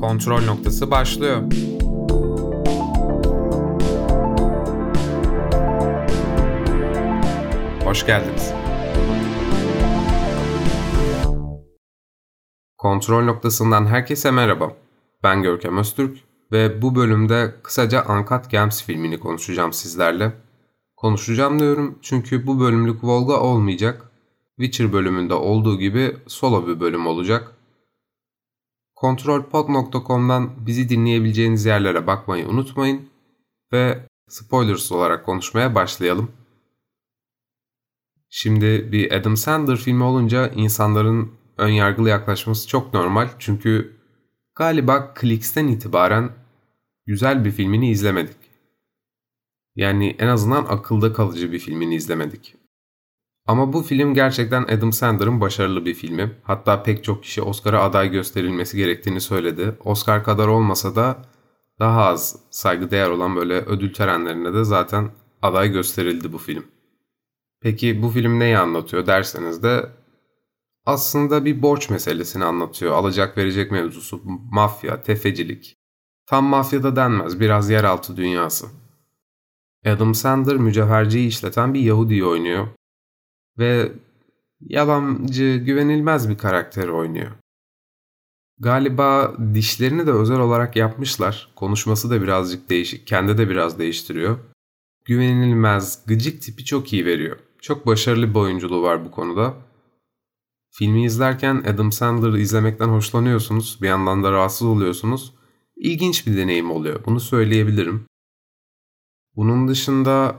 Kontrol noktası başlıyor. Hoş geldiniz. Kontrol noktasından herkese merhaba. Ben Görkem Öztürk ve bu bölümde kısaca Uncut Gems filmini konuşacağım sizlerle. Konuşacağım diyorum çünkü bu bölümlük Volga olmayacak. Witcher bölümünde olduğu gibi solo bir bölüm olacak. Kontrolpod.com'dan bizi dinleyebileceğiniz yerlere bakmayı unutmayın ve spoilers olarak konuşmaya başlayalım. Şimdi bir Adam Sandler filmi olunca insanların ön yargılı yaklaşması çok normal çünkü galiba Clicks'ten itibaren güzel bir filmini izlemedik. Yani en azından akılda kalıcı bir filmini izlemedik. Ama bu film gerçekten Adam Sandler'ın başarılı bir filmi. Hatta pek çok kişi Oscar'a aday gösterilmesi gerektiğini söyledi. Oscar kadar olmasa da daha az saygıdeğer olan böyle ödül törenlerinde de zaten aday gösterildi bu film. Peki bu film neyi anlatıyor derseniz de aslında bir borç meselesini anlatıyor. Alacak verecek mevzusu, mafya, tefecilik. Tam mafyada denmez, biraz yeraltı dünyası. Adam Sandler mücevherciyi işleten bir Yahudi'yi oynuyor ve yalancı, güvenilmez bir karakter oynuyor. Galiba dişlerini de özel olarak yapmışlar. Konuşması da birazcık değişik, kendi de biraz değiştiriyor. Güvenilmez, gıcık tipi çok iyi veriyor. Çok başarılı bir oyunculuğu var bu konuda. Filmi izlerken Adam Sandler'ı izlemekten hoşlanıyorsunuz, bir yandan da rahatsız oluyorsunuz. İlginç bir deneyim oluyor, bunu söyleyebilirim. Bunun dışında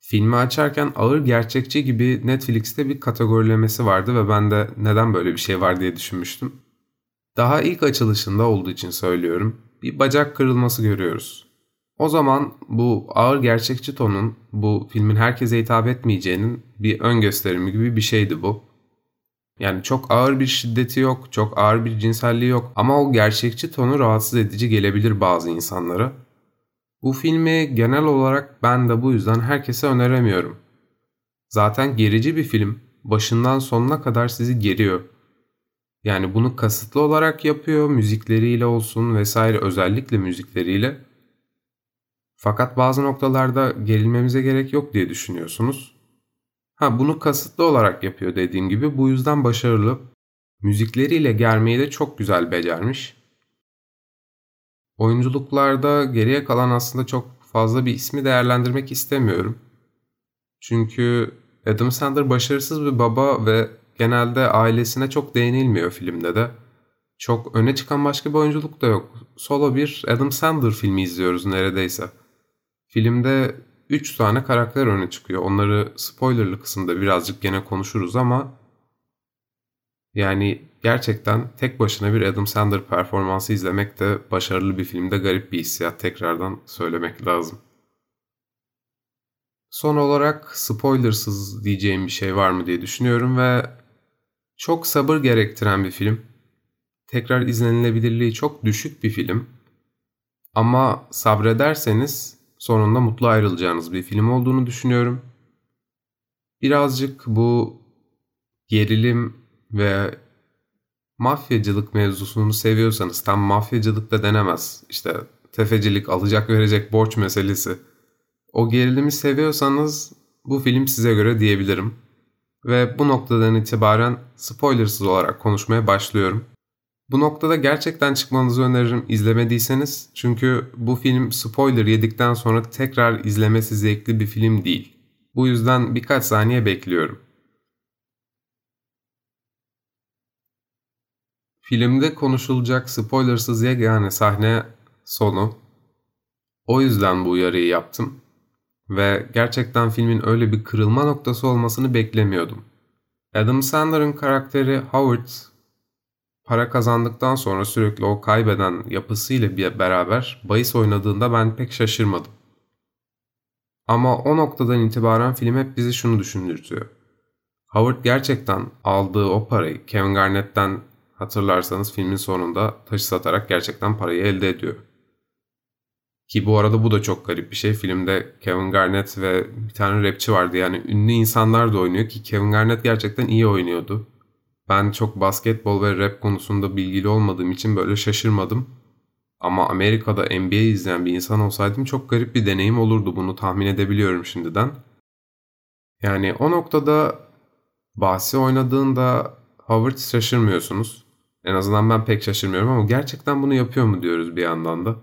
Filmi açarken ağır gerçekçi gibi Netflix'te bir kategorilemesi vardı ve ben de neden böyle bir şey var diye düşünmüştüm. Daha ilk açılışında olduğu için söylüyorum. Bir bacak kırılması görüyoruz. O zaman bu ağır gerçekçi tonun bu filmin herkese hitap etmeyeceğinin bir ön gösterimi gibi bir şeydi bu. Yani çok ağır bir şiddeti yok, çok ağır bir cinselliği yok ama o gerçekçi tonu rahatsız edici gelebilir bazı insanlara. Bu filmi genel olarak ben de bu yüzden herkese öneremiyorum. Zaten gerici bir film. Başından sonuna kadar sizi geriyor. Yani bunu kasıtlı olarak yapıyor, müzikleriyle olsun vesaire özellikle müzikleriyle. Fakat bazı noktalarda gerilmemize gerek yok diye düşünüyorsunuz. Ha bunu kasıtlı olarak yapıyor dediğim gibi bu yüzden başarılı. Müzikleriyle germeyi de çok güzel becermiş. Oyunculuklarda geriye kalan aslında çok fazla bir ismi değerlendirmek istemiyorum. Çünkü Adam Sandler başarısız bir baba ve genelde ailesine çok değinilmiyor filmde de. Çok öne çıkan başka bir oyunculuk da yok. Solo bir Adam Sandler filmi izliyoruz neredeyse. Filmde 3 tane karakter öne çıkıyor. Onları spoilerlı kısımda birazcık gene konuşuruz ama yani gerçekten tek başına bir Adam Sandler performansı izlemek de başarılı bir filmde garip bir hissiyat tekrardan söylemek lazım. Son olarak spoilersız diyeceğim bir şey var mı diye düşünüyorum ve çok sabır gerektiren bir film. Tekrar izlenilebilirliği çok düşük bir film. Ama sabrederseniz sonunda mutlu ayrılacağınız bir film olduğunu düşünüyorum. Birazcık bu gerilim ve mafyacılık mevzusunu seviyorsanız tam mafyacılık da denemez. İşte tefecilik, alacak verecek borç meselesi. O gerilimi seviyorsanız bu film size göre diyebilirim. Ve bu noktadan itibaren spoilersız olarak konuşmaya başlıyorum. Bu noktada gerçekten çıkmanızı öneririm izlemediyseniz. Çünkü bu film spoiler yedikten sonra tekrar izlemesi zevkli bir film değil. Bu yüzden birkaç saniye bekliyorum. Filmde konuşulacak spoilersız yegane sahne sonu. O yüzden bu uyarıyı yaptım. Ve gerçekten filmin öyle bir kırılma noktası olmasını beklemiyordum. Adam Sandler'ın karakteri Howard para kazandıktan sonra sürekli o kaybeden yapısıyla bir beraber bahis oynadığında ben pek şaşırmadım. Ama o noktadan itibaren film hep bizi şunu düşündürtüyor. Howard gerçekten aldığı o parayı Kevin Garnett'ten Hatırlarsanız filmin sonunda taşı satarak gerçekten parayı elde ediyor. Ki bu arada bu da çok garip bir şey. Filmde Kevin Garnett ve bir tane rapçi vardı. Yani ünlü insanlar da oynuyor ki Kevin Garnett gerçekten iyi oynuyordu. Ben çok basketbol ve rap konusunda bilgili olmadığım için böyle şaşırmadım. Ama Amerika'da NBA izleyen bir insan olsaydım çok garip bir deneyim olurdu bunu tahmin edebiliyorum şimdiden. Yani o noktada bahsi oynadığında Howard şaşırmıyorsunuz. En azından ben pek şaşırmıyorum ama gerçekten bunu yapıyor mu diyoruz bir yandan da.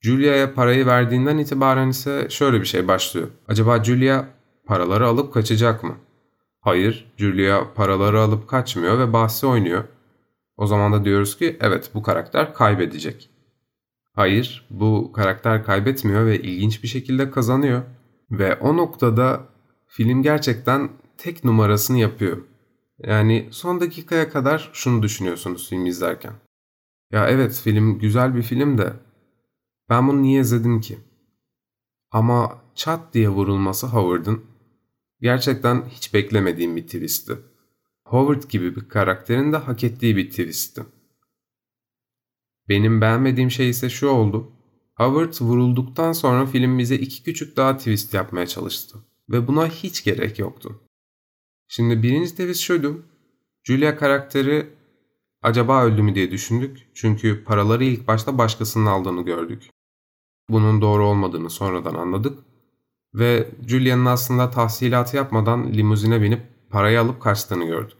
Julia'ya parayı verdiğinden itibaren ise şöyle bir şey başlıyor. Acaba Julia paraları alıp kaçacak mı? Hayır, Julia paraları alıp kaçmıyor ve bahsi oynuyor. O zaman da diyoruz ki evet bu karakter kaybedecek. Hayır, bu karakter kaybetmiyor ve ilginç bir şekilde kazanıyor. Ve o noktada film gerçekten tek numarasını yapıyor. Yani son dakikaya kadar şunu düşünüyorsunuz film izlerken. Ya evet film güzel bir film de ben bunu niye izledim ki? Ama çat diye vurulması Howard'ın gerçekten hiç beklemediğim bir twistti. Howard gibi bir karakterin de hak ettiği bir twistti. Benim beğenmediğim şey ise şu oldu. Howard vurulduktan sonra film bize iki küçük daha twist yapmaya çalıştı. Ve buna hiç gerek yoktu. Şimdi birinci twist şuydu. Julia karakteri acaba öldü mü diye düşündük. Çünkü paraları ilk başta başkasının aldığını gördük. Bunun doğru olmadığını sonradan anladık. Ve Julia'nın aslında tahsilatı yapmadan limuzine binip parayı alıp kaçtığını gördük.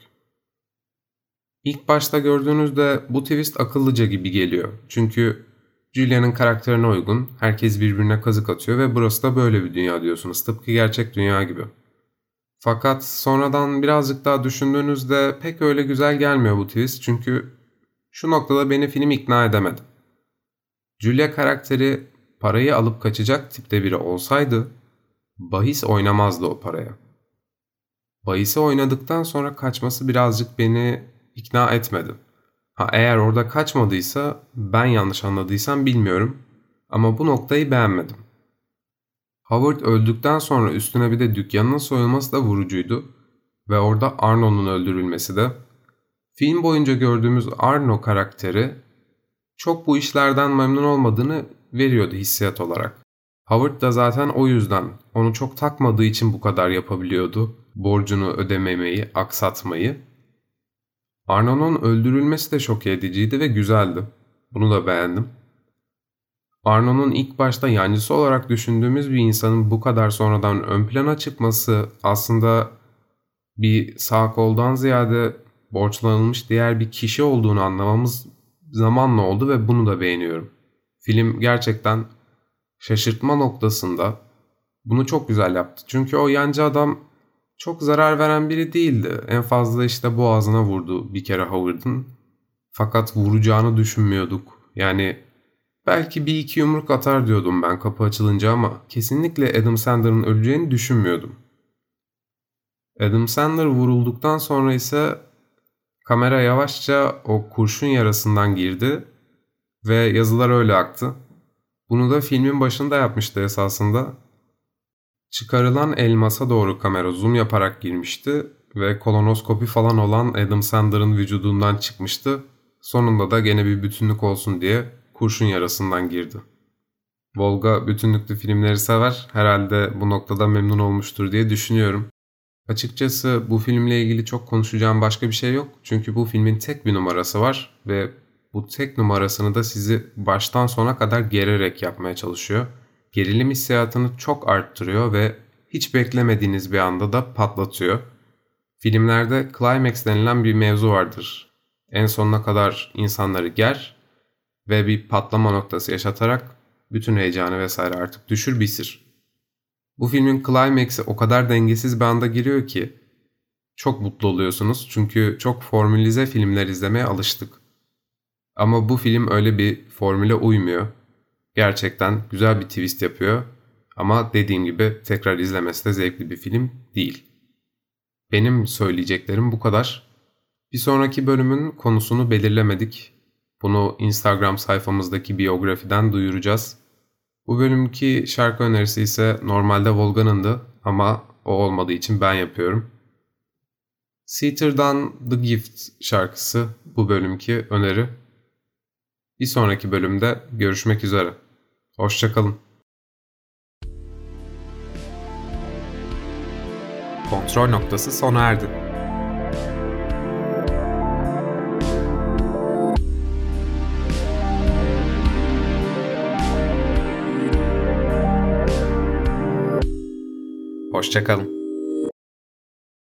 İlk başta gördüğünüzde bu twist akıllıca gibi geliyor. Çünkü Julia'nın karakterine uygun, herkes birbirine kazık atıyor ve burası da böyle bir dünya diyorsunuz. Tıpkı gerçek dünya gibi. Fakat sonradan birazcık daha düşündüğünüzde pek öyle güzel gelmiyor bu twist çünkü şu noktada beni film ikna edemedi. Julia karakteri parayı alıp kaçacak tipte biri olsaydı bahis oynamazdı o paraya. Bahisi oynadıktan sonra kaçması birazcık beni ikna etmedi. Ha eğer orada kaçmadıysa ben yanlış anladıysam bilmiyorum ama bu noktayı beğenmedim. Howard öldükten sonra üstüne bir de dükkanının soyulması da vurucuydu ve orada Arno'nun öldürülmesi de. Film boyunca gördüğümüz Arno karakteri çok bu işlerden memnun olmadığını veriyordu hissiyat olarak. Howard da zaten o yüzden onu çok takmadığı için bu kadar yapabiliyordu. Borcunu ödememeyi, aksatmayı. Arno'nun öldürülmesi de şok ediciydi ve güzeldi. Bunu da beğendim. Arno'nun ilk başta yancısı olarak düşündüğümüz bir insanın bu kadar sonradan ön plana çıkması aslında bir sağ koldan ziyade borçlanılmış diğer bir kişi olduğunu anlamamız zamanla oldu ve bunu da beğeniyorum. Film gerçekten şaşırtma noktasında bunu çok güzel yaptı. Çünkü o yancı adam çok zarar veren biri değildi. En fazla işte boğazına vurdu bir kere Howard'ın. Fakat vuracağını düşünmüyorduk. Yani belki bir iki yumruk atar diyordum ben kapı açılınca ama kesinlikle Adam Sandler'ın öleceğini düşünmüyordum. Adam Sandler vurulduktan sonra ise kamera yavaşça o kurşun yarasından girdi ve yazılar öyle aktı. Bunu da filmin başında yapmıştı esasında. Çıkarılan elmasa doğru kamera zoom yaparak girmişti ve kolonoskopi falan olan Adam Sandler'ın vücudundan çıkmıştı. Sonunda da gene bir bütünlük olsun diye kurşun yarasından girdi. Volga bütünlüklü filmleri sever. Herhalde bu noktada memnun olmuştur diye düşünüyorum. Açıkçası bu filmle ilgili çok konuşacağım başka bir şey yok. Çünkü bu filmin tek bir numarası var ve bu tek numarasını da sizi baştan sona kadar gererek yapmaya çalışıyor. Gerilim hissiyatını çok arttırıyor ve hiç beklemediğiniz bir anda da patlatıyor. Filmlerde climax denilen bir mevzu vardır. En sonuna kadar insanları ger ve bir patlama noktası yaşatarak bütün heyecanı vesaire artık düşür bitir. Bu filmin climax'i o kadar dengesiz bir anda giriyor ki çok mutlu oluyorsunuz çünkü çok formülize filmler izlemeye alıştık. Ama bu film öyle bir formüle uymuyor. Gerçekten güzel bir twist yapıyor ama dediğim gibi tekrar izlemesi de zevkli bir film değil. Benim söyleyeceklerim bu kadar. Bir sonraki bölümün konusunu belirlemedik. Bunu Instagram sayfamızdaki biyografiden duyuracağız. Bu bölümki şarkı önerisi ise normalde Volgan'ındı ama o olmadığı için ben yapıyorum. Seater'dan The Gift şarkısı bu bölümki öneri. Bir sonraki bölümde görüşmek üzere. Hoşçakalın. Kontrol noktası sona erdi. Hoşçakalın.